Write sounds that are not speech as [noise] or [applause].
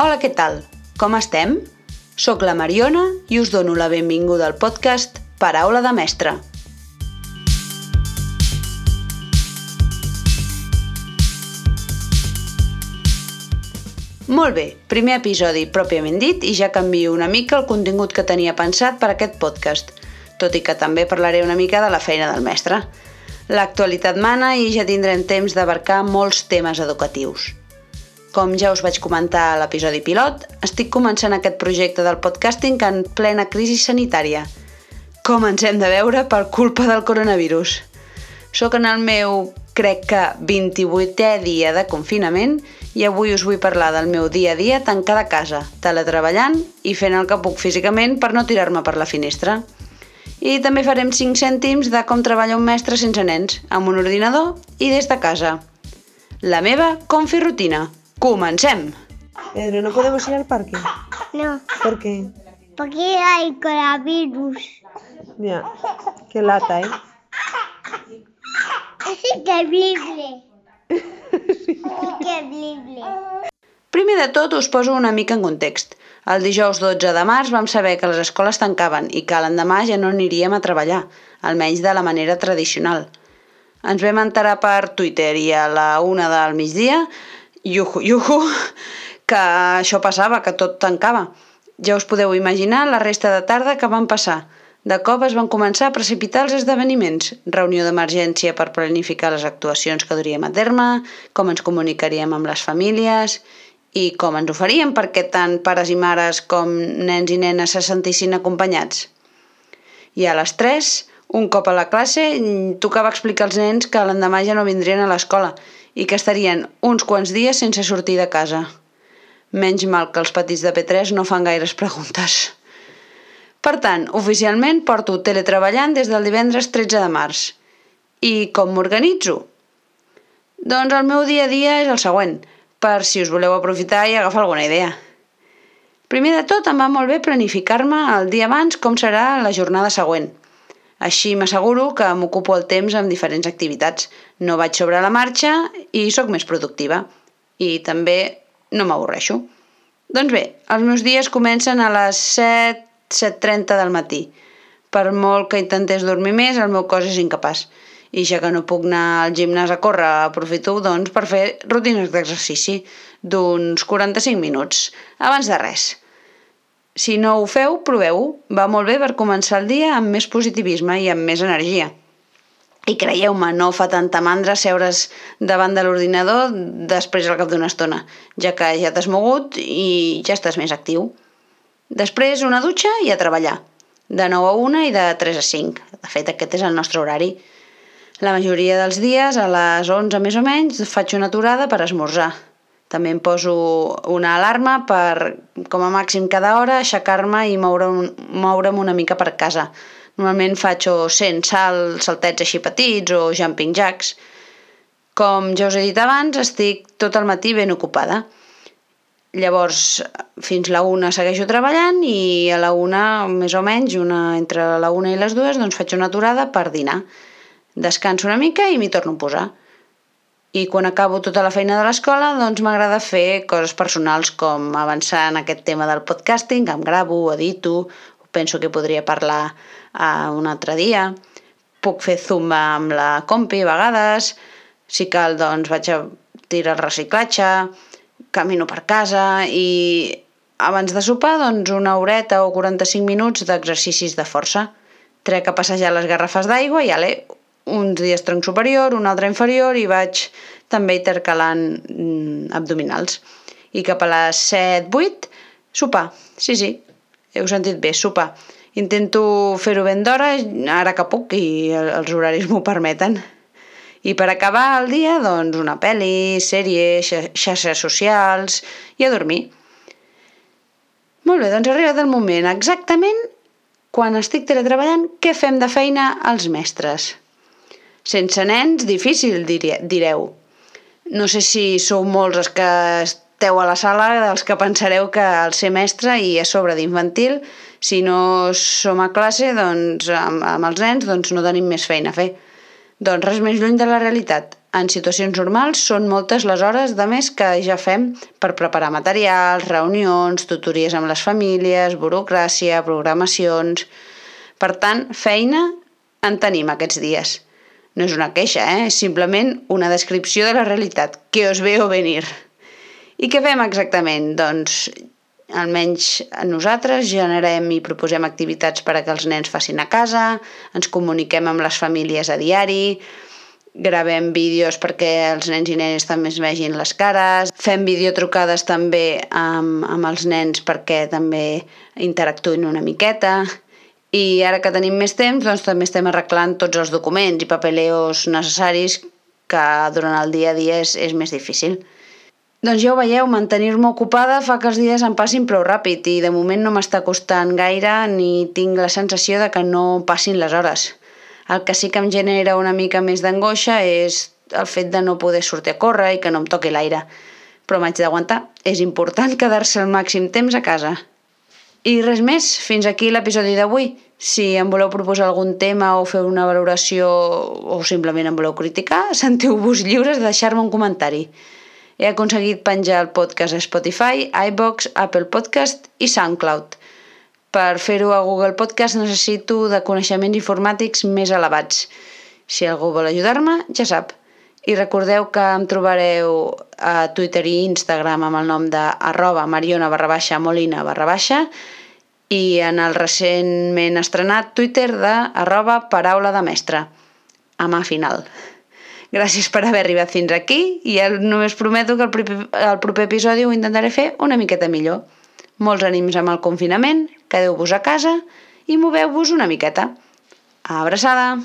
Hola, què tal? Com estem? Soc la Mariona i us dono la benvinguda al podcast Paraula de Mestre. Molt bé, primer episodi pròpiament dit i ja canvio una mica el contingut que tenia pensat per aquest podcast, tot i que també parlaré una mica de la feina del mestre. L'actualitat mana i ja tindrem temps d'abarcar molts temes educatius. Com ja us vaig comentar a l'episodi pilot, estic començant aquest projecte del podcasting en plena crisi sanitària. Com ens hem de veure per culpa del coronavirus? Soc en el meu, crec que, 28è dia de confinament i avui us vull parlar del meu dia a dia tancada a casa, teletreballant i fent el que puc físicament per no tirar-me per la finestra. I també farem 5 cèntims de com treballa un mestre sense nens, amb un ordinador i des de casa. La meva confirutina. Comencem! Pedro, ¿no podemos ir al parque? No, ¿Por qué? porque hay coronavirus. Mira, qué lata, ¿eh? Es increíble. Increíble. Primer de tot us poso una mica en context. El dijous 12 de març vam saber que les escoles tancaven i que l'endemà ja no aniríem a treballar, almenys de la manera tradicional. Ens vam enterar per Twitter i a la una del migdia, iuhu, iuhu, [laughs] que això passava, que tot tancava. Ja us podeu imaginar la resta de tarda que van passar. De cop es van començar a precipitar els esdeveniments, reunió d'emergència per planificar les actuacions que duríem a terme, com ens comunicaríem amb les famílies i com ens ho faríem perquè tant pares i mares com nens i nenes se sentissin acompanyats. I a les 3, un cop a la classe, tocava explicar als nens que l'endemà ja no vindrien a l'escola i que estarien uns quants dies sense sortir de casa. Menys mal que els petits de P3 no fan gaires preguntes. Per tant, oficialment porto teletreballant des del divendres 13 de març. I com m'organitzo? Doncs el meu dia a dia és el següent, per si us voleu aprofitar i agafar alguna idea. Primer de tot, em va molt bé planificar-me el dia abans com serà la jornada següent. Així m'asseguro que m'ocupo el temps amb diferents activitats. No vaig sobre la marxa i sóc més productiva. I també no m'avorreixo. Doncs bé, els meus dies comencen a les 7, 7.30 del matí. Per molt que intentés dormir més, el meu cos és incapaç. I ja que no puc anar al gimnàs a córrer, aprofito doncs, per fer rutines d'exercici d'uns 45 minuts, abans de res. Si no ho feu, proveu-ho. Va molt bé per començar el dia amb més positivisme i amb més energia. I creieu-me, no fa tanta mandra seure's davant de l'ordinador després al cap d'una estona, ja que ja t'has mogut i ja estàs més actiu. Després una dutxa i a treballar. De 9 a 1 i de 3 a 5. De fet, aquest és el nostre horari. La majoria dels dies, a les 11 més o menys, faig una aturada per esmorzar. També em poso una alarma per, com a màxim cada hora, aixecar-me i moure'm, moure'm una mica per casa. Normalment faig o 100 salt, saltets així petits o jumping jacks. Com ja us he dit abans, estic tot el matí ben ocupada. Llavors, fins la una segueixo treballant i a la una, més o menys, una, entre la una i les dues, doncs faig una aturada per dinar. Descanso una mica i m'hi torno a posar. I quan acabo tota la feina de l'escola, doncs m'agrada fer coses personals com avançar en aquest tema del podcasting, em gravo, edito, penso que podria parlar uh, un altre dia. Puc fer zumba amb la compi a vegades, si cal doncs vaig a tirar el reciclatge, camino per casa i abans de sopar doncs una horeta o 45 minuts d'exercicis de força. Trec a passejar les garrafes d'aigua i ale, uns dies tronc superior, un altre inferior i vaig també intercalant mm, abdominals. I cap a les 7-8, sopar. Sí, sí, heu sentit bé, sopar. Intento fer-ho ben d'hora, ara que puc i els horaris m'ho permeten. I per acabar el dia, doncs, una pel·li, sèrie, xarxes socials i a dormir. Molt bé, doncs ha arribat el moment exactament quan estic teletreballant, què fem de feina els mestres? Sense nens, difícil, direu. No sé si sou molts els que esteu a la sala dels que pensareu que el ser mestre i a sobre d'infantil, si no som a classe doncs, amb, amb els nens, doncs no tenim més feina a fer. Doncs res més lluny de la realitat. en situacions normals són moltes les hores de més que ja fem per preparar materials, reunions, tutories amb les famílies, burocràcia, programacions... Per tant, feina en tenim aquests dies. No és una queixa, eh? és simplement una descripció de la realitat, que us veo venir. I què fem exactament? Doncs almenys nosaltres generem i proposem activitats per a que els nens facin a casa, ens comuniquem amb les famílies a diari, gravem vídeos perquè els nens i nenes també es vegin les cares, fem videotrucades també amb, amb els nens perquè també interactuïn una miqueta i ara que tenim més temps doncs també estem arreglant tots els documents i papeleos necessaris que durant el dia a dia és, és més difícil. Doncs ja ho veieu, mantenir-me ocupada fa que els dies em passin prou ràpid i de moment no m'està costant gaire ni tinc la sensació de que no passin les hores. El que sí que em genera una mica més d'angoixa és el fet de no poder sortir a córrer i que no em toqui l'aire. Però m'haig d'aguantar. És important quedar-se el màxim temps a casa. I res més, fins aquí l'episodi d'avui. Si em voleu proposar algun tema o fer una valoració o simplement em voleu criticar, [laughs] sentiu-vos lliures de deixar-me un comentari. He aconseguit penjar el podcast a Spotify, iBox, Apple Podcast i SoundCloud. Per fer-ho a Google Podcast necessito de coneixements informàtics més elevats. Si algú vol ajudar-me, ja sap. I recordeu que em trobareu a Twitter i Instagram amb el nom de arroba mariona barra baixa molina barra baixa i en el recentment estrenat Twitter de arroba paraula de mestre, a mà final. Gràcies per haver arribat fins aquí i només prometo que el proper, el proper episodi ho intentaré fer una miqueta millor. Molts ànims amb el confinament, quedeu-vos a casa i moveu-vos una miqueta. Abraçada!